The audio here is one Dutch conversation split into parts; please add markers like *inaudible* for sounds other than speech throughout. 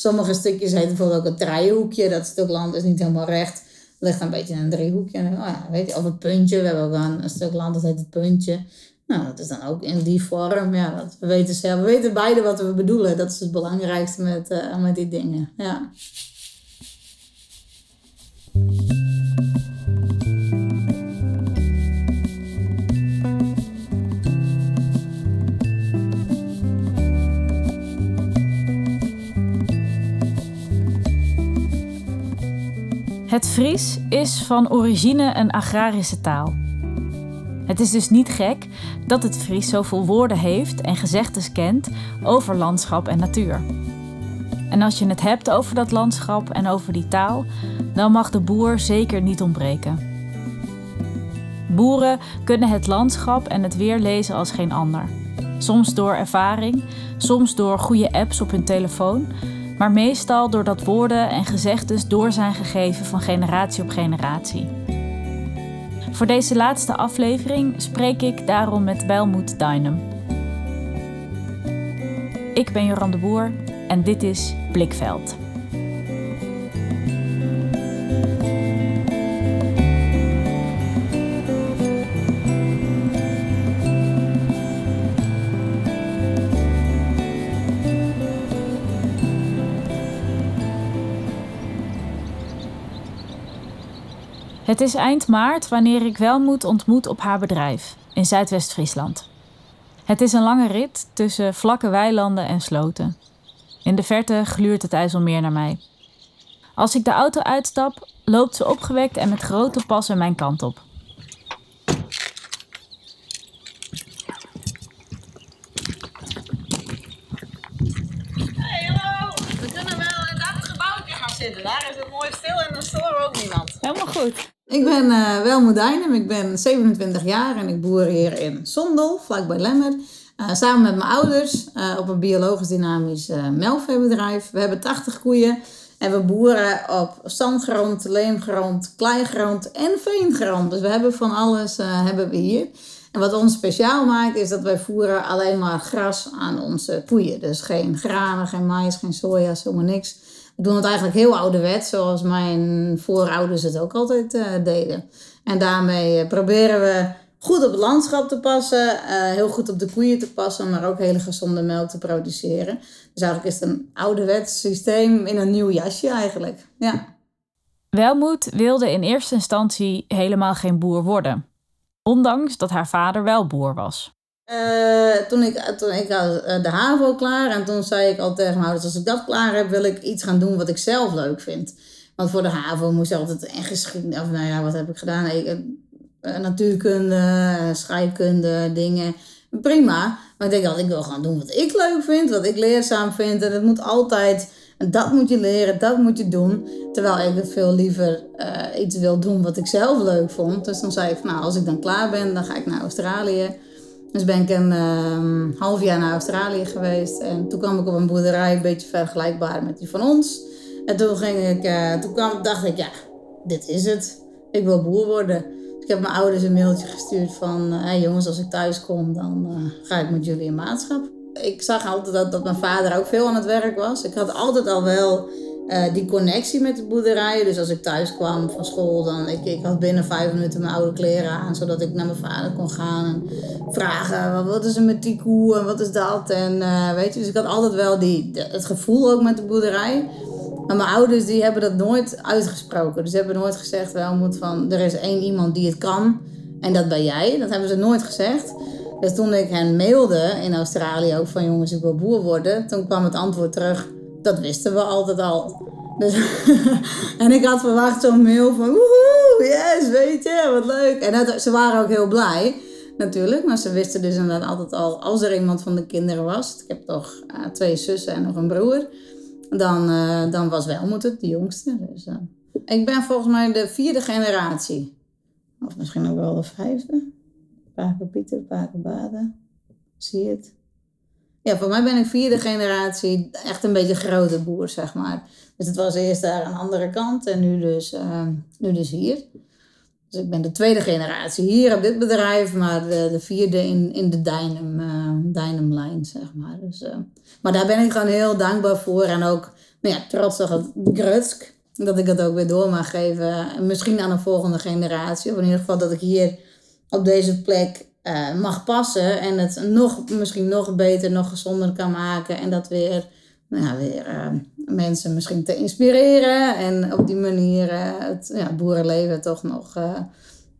Sommige stukjes heten bijvoorbeeld ook het draaihoekje. Dat stuk land is niet helemaal recht. ligt een beetje in een driehoekje. Oh ja, weet je, of het puntje. We hebben ook een, een stuk land dat heet het puntje. Nou, dat is dan ook in die vorm. Ja, dat, we weten zelf. We weten beide wat we bedoelen. Dat is het belangrijkste met, uh, met die dingen. Ja. Het Fries is van origine een agrarische taal. Het is dus niet gek dat het Fries zoveel woorden heeft en gezegdes kent over landschap en natuur. En als je het hebt over dat landschap en over die taal, dan mag de boer zeker niet ontbreken. Boeren kunnen het landschap en het weer lezen als geen ander. Soms door ervaring, soms door goede apps op hun telefoon, maar meestal doordat woorden en gezegdes door zijn gegeven van generatie op generatie. Voor deze laatste aflevering spreek ik daarom met Bijlmoed Dynam. Ik ben Joran de Boer en dit is Blikveld. Het is eind maart wanneer ik Welmoed ontmoet op haar bedrijf in Zuidwest-Friesland. Het is een lange rit tussen vlakke weilanden en sloten. In de verte gluurt het IJsselmeer naar mij. Als ik de auto uitstap, loopt ze opgewekt en met grote passen mijn kant op. Hey, hallo! We kunnen wel in dat gebouwtje gaan zitten. Daar is het mooi stil en dan storen ook niemand. Helemaal goed. Ik ben uh, Welmoed Dijnem, ik ben 27 jaar en ik boer hier in Sondel, vlakbij Lemmer. Uh, samen met mijn ouders uh, op een biologisch dynamisch uh, melkveebedrijf. We hebben 80 koeien en we boeren op zandgrond, leemgrond, kleigrond en veengrond. Dus we hebben van alles hebben we hier. En wat ons speciaal maakt is dat wij voeren alleen maar gras aan onze koeien. Dus geen granen, geen mais, geen soja, zomaar niks. Doen het eigenlijk heel ouderwets, zoals mijn voorouders het ook altijd deden. En daarmee proberen we goed op het landschap te passen, uh, heel goed op de koeien te passen, maar ook hele gezonde melk te produceren. Dus eigenlijk is het een ouderwets systeem in een nieuw jasje eigenlijk. Ja. Welmoed wilde in eerste instantie helemaal geen boer worden, ondanks dat haar vader wel boer was. Uh, toen ik, toen ik had de HAVO klaar en toen zei ik al tegen mijn ouders, als ik dat klaar heb, wil ik iets gaan doen wat ik zelf leuk vind. Want voor de HAVO moest je altijd en geschiedenis, of nou ja, wat heb ik gedaan? Uh, natuurkunde, scheikunde, dingen. Prima. Maar ik denk dat ik wil gaan doen wat ik leuk vind, wat ik leerzaam vind. En het moet altijd, dat moet je leren, dat moet je doen. Terwijl ik het veel liever iets wil doen wat ik zelf leuk vond. Dus dan zei ik, nou, als ik dan klaar ben, dan ga ik naar Australië. Dus ben ik een uh, half jaar naar Australië geweest. En toen kwam ik op een boerderij, een beetje vergelijkbaar met die van ons. En toen, ging ik, uh, toen kwam, dacht ik, ja, dit is het. Ik wil boer worden. Ik heb mijn ouders een mailtje gestuurd van... Hé hey jongens, als ik thuis kom, dan uh, ga ik met jullie in maatschap. Ik zag altijd dat, dat mijn vader ook veel aan het werk was. Ik had altijd al wel uh, die connectie met de boerderij. Dus als ik thuis kwam van school, dan ik, ik had binnen vijf minuten mijn oude kleren aan, zodat ik naar mijn vader kon gaan en vragen wat is er met die koe en wat is dat en uh, weet je. Dus ik had altijd wel die, het gevoel ook met de boerderij. Maar mijn ouders die hebben dat nooit uitgesproken. Dus ze hebben nooit gezegd, wel moet van, er is één iemand die het kan en dat ben jij. Dat hebben ze nooit gezegd. Dus toen ik hen mailde in Australië ook van jongens, ik wil boer worden, toen kwam het antwoord terug, dat wisten we altijd al. Dus *laughs* en ik had verwacht zo'n mail van woehoe, yes, weet je, wat leuk. En ze waren ook heel blij, natuurlijk. Maar ze wisten dus inderdaad altijd al, als er iemand van de kinderen was. Ik heb toch uh, twee zussen en nog een broer dan, uh, dan was Welmoed het de jongste. Dus, uh, ik ben volgens mij de vierde generatie. Of misschien ook wel de vijfde. Paken Pieter, Paken Baden. Zie het? Ja, voor mij ben ik vierde generatie echt een beetje grote boer, zeg maar. Dus het was eerst daar aan de andere kant en nu dus, uh, nu dus hier. Dus ik ben de tweede generatie hier op dit bedrijf, maar de, de vierde in, in de Dynam, uh, Dynam line, zeg maar. Dus, uh, maar daar ben ik gewoon heel dankbaar voor. En ook nou ja, trots op het grutsk. Dat ik het ook weer door mag geven. Misschien aan een volgende generatie. Of in ieder geval dat ik hier op deze plek uh, mag passen. En het nog, misschien nog beter, nog gezonder kan maken. En dat weer, nou weer uh, mensen misschien te inspireren. En op die manier uh, het ja, boerenleven toch nog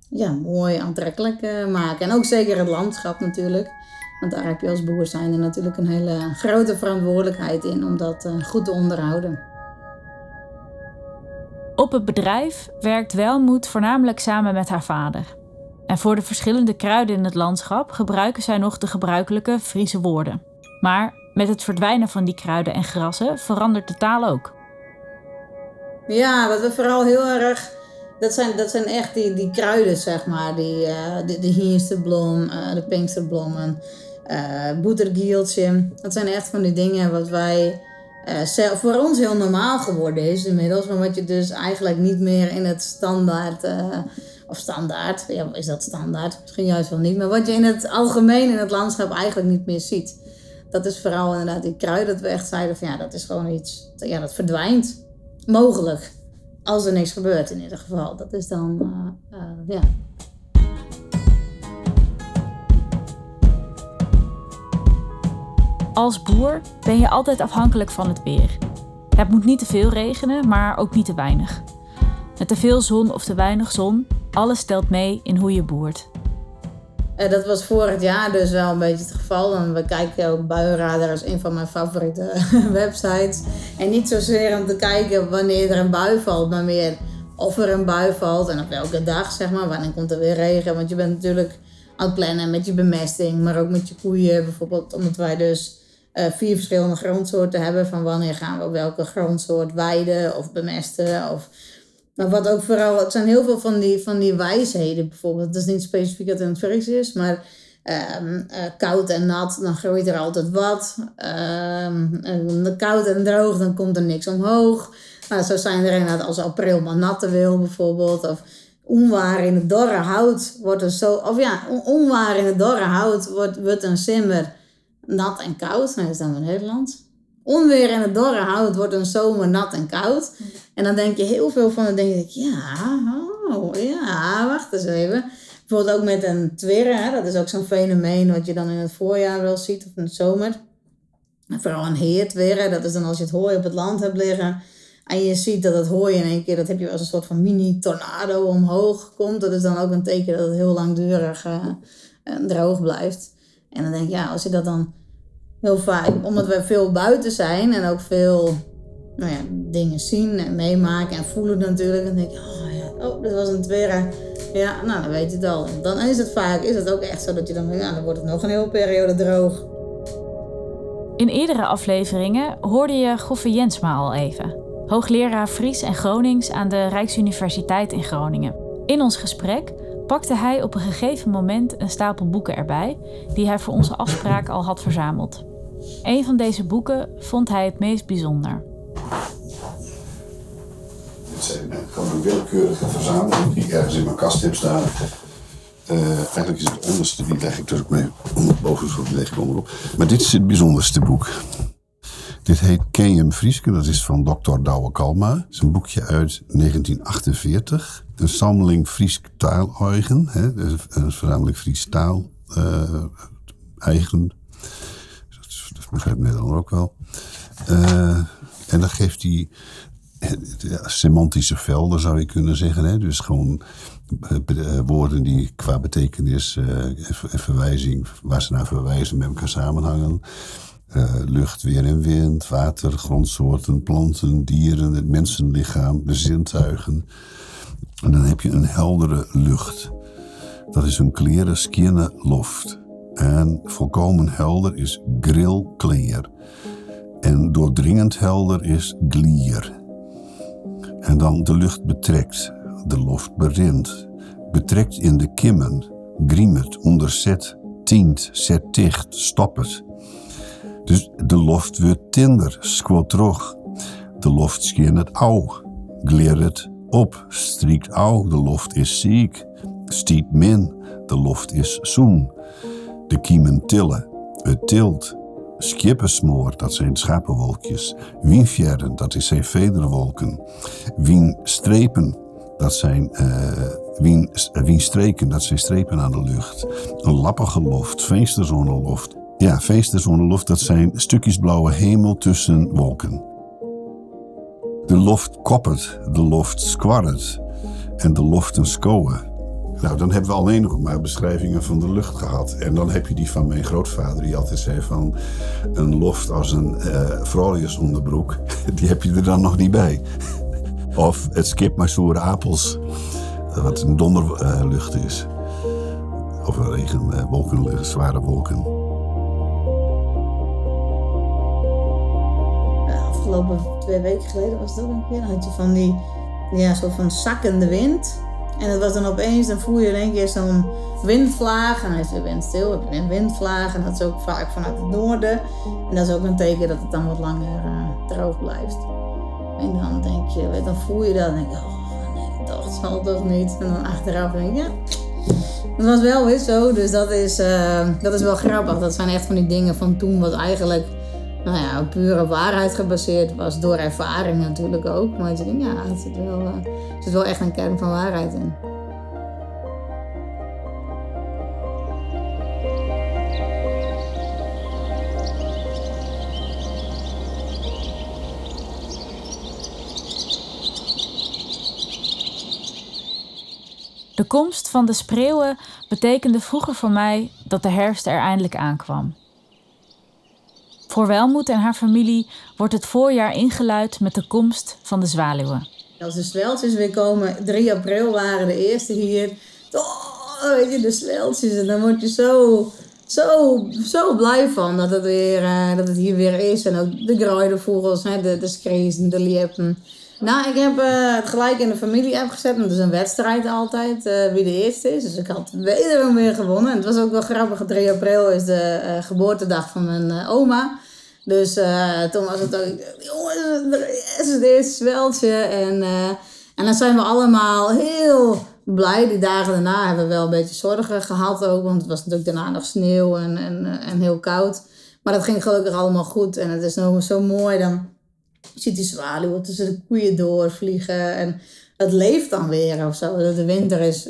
ja, mooi aantrekkelijk maken. En ook zeker het landschap natuurlijk. Want daar heb je als boer zijn er natuurlijk een hele grote verantwoordelijkheid in om dat goed te onderhouden. Op het bedrijf werkt Welmoed voornamelijk samen met haar vader. En voor de verschillende kruiden in het landschap gebruiken zij nog de gebruikelijke Friese woorden. Maar met het verdwijnen van die kruiden en grassen verandert de taal ook. Ja, wat we vooral heel erg. Dat zijn, dat zijn echt die, die kruiden, zeg maar. Die, uh, de, de uh, de pinksterblommen, uh, boetergieltje. Dat zijn echt van die dingen wat wij. Uh, voor ons heel normaal geworden is inmiddels, maar wat je dus eigenlijk niet meer in het standaard of standaard, ja, is dat standaard? Misschien juist wel niet. Maar wat je in het algemeen in het landschap eigenlijk niet meer ziet. Dat is vooral inderdaad die kruiden dat we echt zeiden van ja, dat is gewoon iets, ja, dat verdwijnt. Mogelijk. Als er niks gebeurt in ieder geval. Dat is dan, uh, ja. Als boer ben je altijd afhankelijk van het weer. Het moet niet te veel regenen, maar ook niet te weinig. Met te veel zon of te weinig zon alles telt mee in hoe je boert. Uh, dat was vorig jaar dus wel een beetje het geval. We kijken ook Buienradar als een van mijn favoriete *laughs* websites. En niet zozeer om te kijken wanneer er een bui valt, maar meer of er een bui valt en op welke dag, zeg maar. Wanneer komt er weer regen? Want je bent natuurlijk aan het plannen met je bemesting, maar ook met je koeien bijvoorbeeld. Omdat wij dus uh, vier verschillende grondsoorten hebben. Van wanneer gaan we welke grondsoort weiden of bemesten of maar wat ook vooral, het zijn heel veel van die, van die wijsheden bijvoorbeeld. Het is niet specifiek dat het in het Fries is, maar um, koud en nat, dan groeit er altijd wat. Um, koud en droog, dan komt er niks omhoog. Nou, zo zijn er inderdaad als april maar natte wil bijvoorbeeld. Of onwaar in het dorre hout wordt er zo... Of ja, onwaar in het dorre hout wordt, wordt een simmer nat en koud. Nou, dat is dan in Nederland. Onweer in het dorre hout wordt een zomer nat en koud. En dan denk je heel veel van, dan denk ik, ja, oh, ja, wacht eens even. Bijvoorbeeld ook met een twirren, dat is ook zo'n fenomeen wat je dan in het voorjaar wel ziet, of in de zomer. Vooral een heertwirren, dat is dan als je het hooi op het land hebt liggen. En je ziet dat het hooi in één keer, dat heb je als een soort van mini-tornado omhoog komt. Dat is dan ook een teken dat het heel langdurig uh, droog blijft. En dan denk je, ja, als je dat dan heel vaak, omdat we veel buiten zijn en ook veel nou ja, dingen zien en meemaken en voelen natuurlijk. Dan denk je, oh ja, oh, dat was een tweede. Ja, nou dan weet je het al. Dan is het vaak, is het ook echt zo dat je dan ja, dan wordt het nog een hele periode droog. In eerdere afleveringen hoorde je Goffe Jensma al even. Hoogleraar Fries en Gronings aan de Rijksuniversiteit in Groningen. In ons gesprek pakte hij op een gegeven moment een stapel boeken erbij, die hij voor onze afspraak al had verzameld. Een van deze boeken vond hij het meest bijzonder. Dit zijn gewoon een willekeurige verzameling die ik ergens in mijn kast heb staan. Uh, eigenlijk is het onderste, die leg ik dus ook mee. Boven leg ik onderop. Maar dit is het bijzonderste boek. Dit heet Ken je Frieske? Dat is van Dr. Douwe Kalma. Het is een boekje uit 1948. Een sammeling Fries taaleigen. Een verzameling Fries taal uh, eigen begrijpt Nederland ook wel. Uh, en dan geeft ja, semantische velden, zou je kunnen zeggen. Hè? Dus gewoon eh, eh, woorden die qua betekenis en verwijzing, waar ze naar verwijzen, met elkaar samenhangen. Uh, lucht, weer en wind, water, grondsoorten, planten, dieren, het mensenlichaam, de zintuigen. En dan heb je een heldere lucht. Dat is een kleren, skierne loft. En volkomen helder is grillclear. En doordringend helder is glier. En dan de lucht betrekt, de loft berint. Betrekt in de kimmen, griemet, onderzet, tient, zet dicht, stoppet. Dus de loft wordt tinder, squotrog. De loft scheen het au, gleer het op, striekt au, de loft is ziek. Stiet min, de loft is zoen. De kiemen tillen, het tilt. Skippersmoor, dat zijn schapenwolkjes. Wienfjerren, dat zijn vederwolken. Wienstrepen, dat zijn uh, wien, wienstreken, dat zijn strepen aan de lucht. Een lappige loft, vensterzonneloft. Ja, vensterzonneloft, dat zijn stukjes blauwe hemel tussen wolken. De loft koppert, de loft skwarret en de loften skowen. Nou, dan hebben we alleen nog maar beschrijvingen van de lucht gehad. En dan heb je die van mijn grootvader, die altijd zei van... een loft als een uh, onderbroek, *laughs* die heb je er dan nog niet bij. *laughs* of het skip maar zoere apels, wat een donderlucht is. Of een regen, uh, wolkenlucht, zware wolken. afgelopen twee weken geleden was dat een keer. Dan had je van die ja, soort van zakkende wind. En dat was dan opeens, dan voel je in één keer zo'n windvlaag. En dan is weer windstil, heb je een windvlaag. En dat is ook vaak vanuit het noorden. En dat is ook een teken dat het dan wat langer uh, droog blijft. En dan denk je, dan voel je dat en denk je, oh nee, dat zal toch niet. En dan achteraf denk je, ja, het was wel weer zo. Dus dat is, uh, dat is wel grappig. Dat zijn echt van die dingen van toen wat eigenlijk nou ja, op pure waarheid gebaseerd was. Door ervaring natuurlijk ook. Maar ik denk, ja, het zit, wel, uh, er zit wel echt een kern van waarheid in. De komst van de spreeuwen betekende vroeger voor mij dat de herfst er eindelijk aankwam. Voor Welmoed en haar familie wordt het voorjaar ingeluid met de komst van de zwaluwen. Als de zweltjes weer komen, 3 april waren de eerste hier. Oh, weet je, de zweltjes. En dan word je zo, zo, zo blij van dat het, weer, uh, dat het hier weer is. En ook de gruidenvogels, hè, de, de de liepen. Nou, ik heb uh, het gelijk in de familie-app gezet. Het is een wedstrijd altijd, uh, wie de eerste is. Dus ik had wederom weer gewonnen. En het was ook wel grappig. 3 april is de uh, geboortedag van mijn oma. Dus toen was het ook, jongens, er is het eerste zweltje. En, en dan zijn we allemaal heel blij. Die dagen daarna hebben we wel een beetje zorgen gehad ook. Want het was natuurlijk daarna nog sneeuw en, en, en heel koud. Maar dat ging gelukkig allemaal goed. En het is nog zo mooi dan je ziet die zwaluwen tussen de koeien doorvliegen. En het leeft dan weer of zo. De winter is,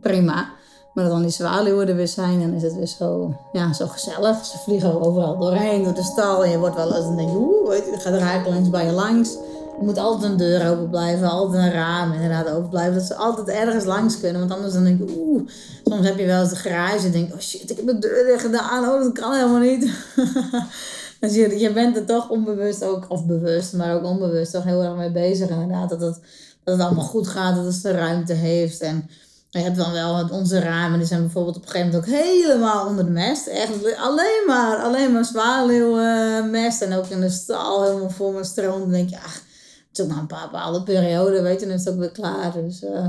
prima. Maar dat dan die zwaluwen er weer zijn, dan is het weer zo, ja, zo gezellig. Ze vliegen overal doorheen, door de stal. En je wordt wel eens een je, gaat er eigenlijk langs bij je langs. Er moet altijd een deur open blijven, altijd een raam inderdaad open blijven. Dat ze altijd ergens langs kunnen. Want anders dan denk je, oeh, soms heb je wel eens de garage en denk oh shit, ik heb de deur gedaan. Oh, dat kan helemaal niet. *laughs* Dus je, je bent er toch onbewust ook, of bewust, maar ook onbewust toch heel erg mee bezig inderdaad. Dat het, dat het allemaal goed gaat, dat het de ruimte heeft. En je hebt dan wel onze ramen, die zijn bijvoorbeeld op een gegeven moment ook helemaal onder de mest. Echt alleen maar, alleen maar zwaluwmest. En ook in de stal helemaal vol met stroom. Dan denk je, ach, ook maar een bepaalde periode, weet je, dan is het ook weer klaar. Dus... Uh,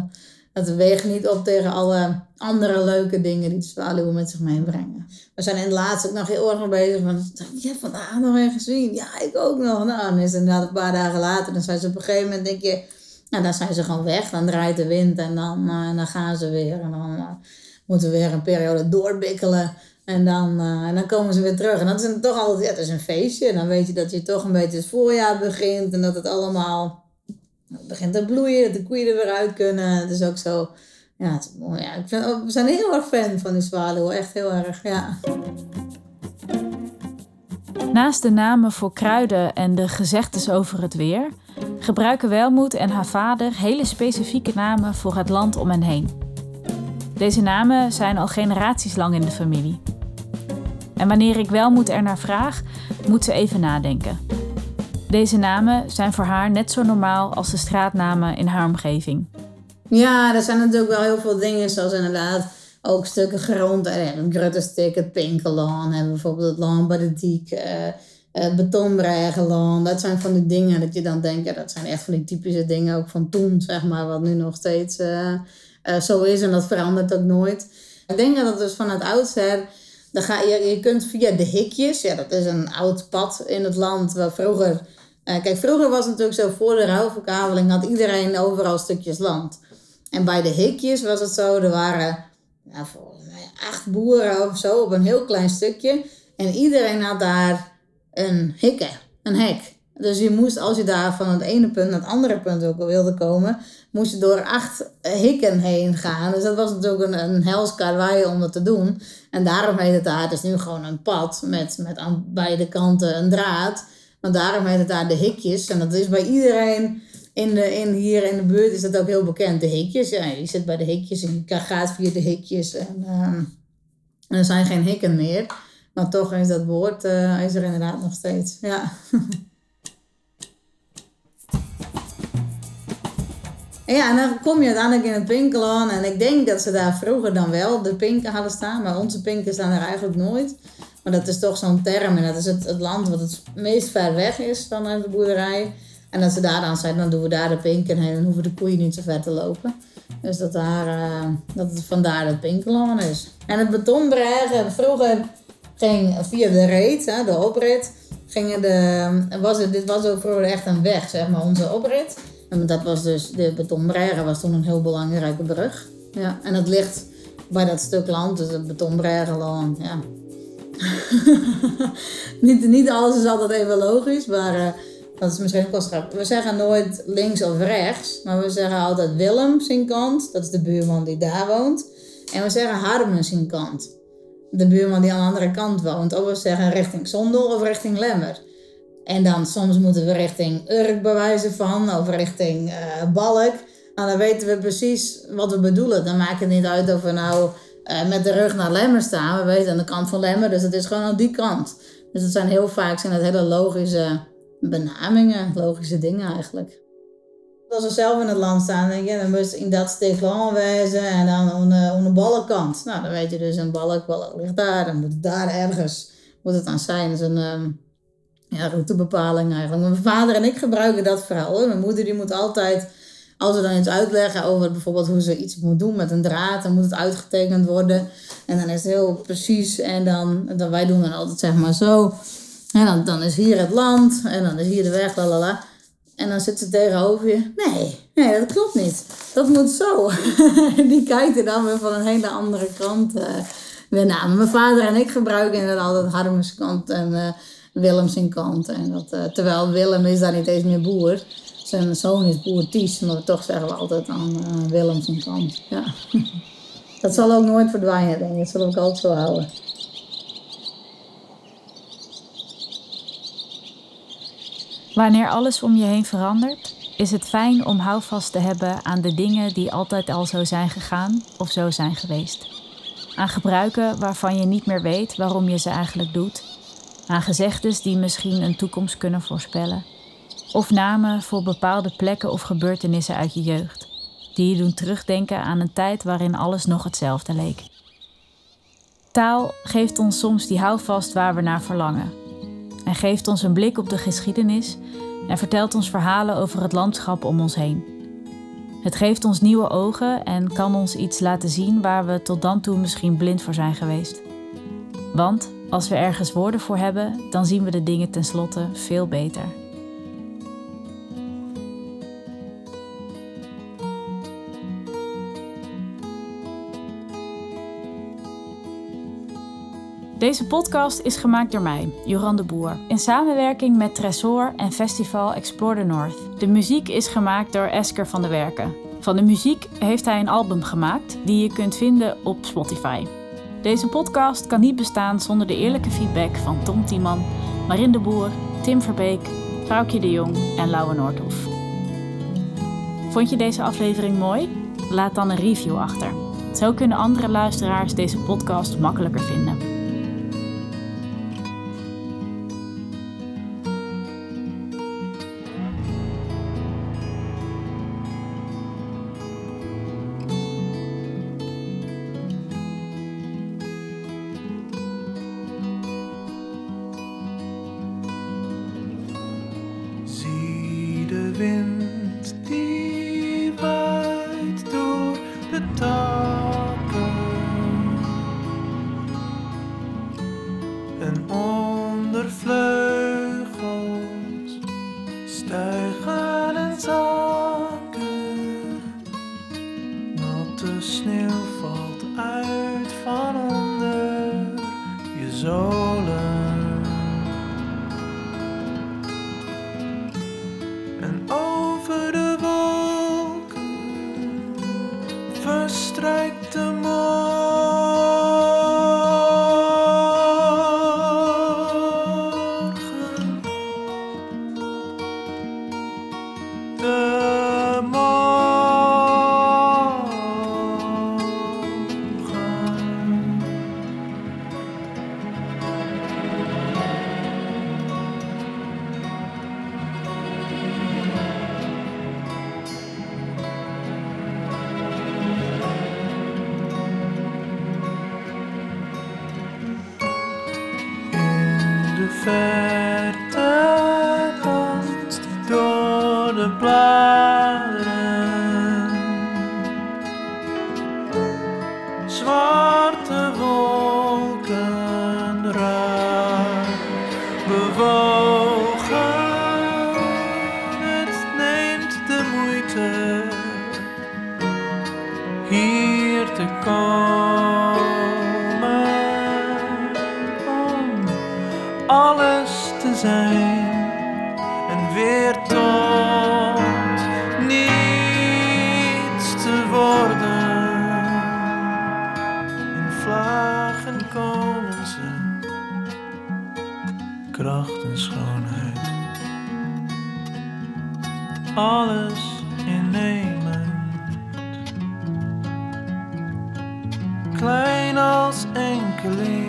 het weegt niet op tegen alle andere leuke dingen die de zwaluwen met zich meebrengen. We zijn in het laatste ook nog heel erg bezig van, je hebt vandaag nog een gezien. Ja, ik ook nog. Nou, dan is het inderdaad een paar dagen later, dan zijn ze op een gegeven moment, denk je, nou, dan zijn ze gewoon weg. Dan draait de wind en dan, uh, dan gaan ze weer. En dan uh, moeten we weer een periode doorbikkelen. En dan, uh, en dan komen ze weer terug. En dat is toch altijd, het is een feestje. En dan weet je dat je toch een beetje het voorjaar begint. En dat het allemaal begint te bloeien, dat de koeien er weer uit kunnen. Het is ook zo, ja, mooi. Ja. Vind, we zijn heel erg fan van die zwaluwen, echt heel erg, ja. Naast de namen voor kruiden en de gezegdes over het weer, gebruiken Welmoed en haar vader hele specifieke namen voor het land om hen heen. Deze namen zijn al generaties lang in de familie. En wanneer ik Welmoed er naar vraag, moet ze even nadenken. Deze namen zijn voor haar net zo normaal als de straatnamen in haar omgeving. Ja, er zijn natuurlijk wel heel veel dingen, zoals inderdaad ook stukken grond. Gruttestik, het Pinkelaan, hebben bijvoorbeeld het Land bij de Diek, uh, uh, Dat zijn van die dingen dat je dan denkt, ja, dat zijn echt van die typische dingen ook van toen, zeg maar, wat nu nog steeds zo is en dat verandert ook nooit. Ik denk dat het dus vanuit oudsher, dan ga je, je kunt via de hikjes, ja, dat is een oud pad in het land waar vroeger uh, kijk, vroeger was het natuurlijk zo, voor de ruilverkaveling had iedereen overal stukjes land. En bij de hikjes was het zo, er waren nou, volgens mij acht boeren of zo op een heel klein stukje. En iedereen had daar een hikken, een hek. Dus je moest, als je daar van het ene punt naar het andere punt ook wilde komen, moest je door acht hikken heen gaan. Dus dat was natuurlijk een, een hels om dat te doen. En daarom heet het daar, het is nu gewoon een pad met, met aan beide kanten een draad. Maar daarom heet het daar de hikjes. En dat is bij iedereen in de, in, hier in de buurt is dat ook heel bekend, de hikjes. Ja, je zit bij de hikjes en je gaat via de hikjes. En, ehm, en er zijn geen hikken meer. Maar toch is dat woord uh, is er inderdaad nog steeds. Ja. *laughs* Ja, en dan kom je uiteindelijk in het Pinkelon. En ik denk dat ze daar vroeger dan wel de pinken hadden staan. Maar onze pinken staan er eigenlijk nooit. Maar dat is toch zo'n term. En dat is het, het land wat het meest ver weg is van de boerderij. En dat ze daar dan zijn, dan doen we daar de pinken heen. En hoeven de koeien niet zo ver te lopen. Dus dat, daar, uh, dat het vandaar het Pinkelon is. En het betonbregen, vroeger ging via de reet, hè, de oprit, gingen de, was het, dit was ook vroeger echt een weg, zeg maar, onze oprit. En dat was dus, de betonbregen was toen een heel belangrijke brug. Ja, en dat ligt bij dat stuk land, dus het betonbregenland, ja. *laughs* niet, niet alles is altijd even logisch, maar uh, dat is misschien ook wel grappig. We zeggen nooit links of rechts, maar we zeggen altijd Willem zijn kant, dat is de buurman die daar woont. En we zeggen Harmen zijn kant, de buurman die aan de andere kant woont. Of we zeggen richting Zondel of richting Lemmer. En dan soms moeten we richting Urk bewijzen van, of richting uh, Balk. Nou, dan weten we precies wat we bedoelen. Dan maakt het niet uit of we nou uh, met de rug naar Lemmer staan. We weten aan de kant van Lemmer, dus het is gewoon aan die kant. Dus het zijn heel vaak zijn hele logische benamingen, logische dingen eigenlijk. Als we zelf in het land staan, denk je, dan moet je in dat stuk wijzen en dan aan de, aan. Nou, dan weet je dus een balk, balk ligt daar, dan moet het daar ergens moet het aan zijn. Is een um, ja, routebepaling eigenlijk. Mijn vader en ik gebruiken dat vooral. Mijn moeder die moet altijd, als we dan iets uitleggen over bijvoorbeeld hoe ze iets moet doen met een draad, dan moet het uitgetekend worden. En dan is het heel precies. En dan, dan wij doen dan altijd zeg maar zo. En dan, dan is hier het land en dan is hier de weg, lalala. En dan zit ze tegenover je. Nee, nee, dat klopt niet. Dat moet zo. *laughs* Die kijkt er dan weer van een hele andere kant uh, weer naar. Mijn vader en ik gebruiken inderdaad altijd Harmens kant en uh, Willems kant. En dat, uh, terwijl Willem is daar niet eens meer boer. Zijn zoon is boer Ties, maar toch zeggen we altijd aan uh, Willems kant. Ja. *laughs* dat zal ook nooit verdwijnen, denk ik. Dat we ook altijd zo houden. Wanneer alles om je heen verandert, is het fijn om houvast te hebben aan de dingen die altijd al zo zijn gegaan of zo zijn geweest. Aan gebruiken waarvan je niet meer weet waarom je ze eigenlijk doet. Aan gezegdes die misschien een toekomst kunnen voorspellen. Of namen voor bepaalde plekken of gebeurtenissen uit je jeugd, die je doen terugdenken aan een tijd waarin alles nog hetzelfde leek. Taal geeft ons soms die houvast waar we naar verlangen en geeft ons een blik op de geschiedenis en vertelt ons verhalen over het landschap om ons heen. Het geeft ons nieuwe ogen en kan ons iets laten zien waar we tot dan toe misschien blind voor zijn geweest. Want als we ergens woorden voor hebben, dan zien we de dingen tenslotte veel beter. Deze podcast is gemaakt door mij, Joran de Boer, in samenwerking met Tresor en Festival Explore the North. De muziek is gemaakt door Esker van der Werken. Van de muziek heeft hij een album gemaakt die je kunt vinden op Spotify. Deze podcast kan niet bestaan zonder de eerlijke feedback van Tom Tiemann, Marin de Boer, Tim Verbeek, Vrouwkje de Jong en Lauwe Noordhoef. Vond je deze aflevering mooi? Laat dan een review achter. Zo kunnen andere luisteraars deze podcast makkelijker vinden. Van onder je zolen. worden. In vlagen komen ze, kracht en schoonheid. Alles innemend, klein als enkeling.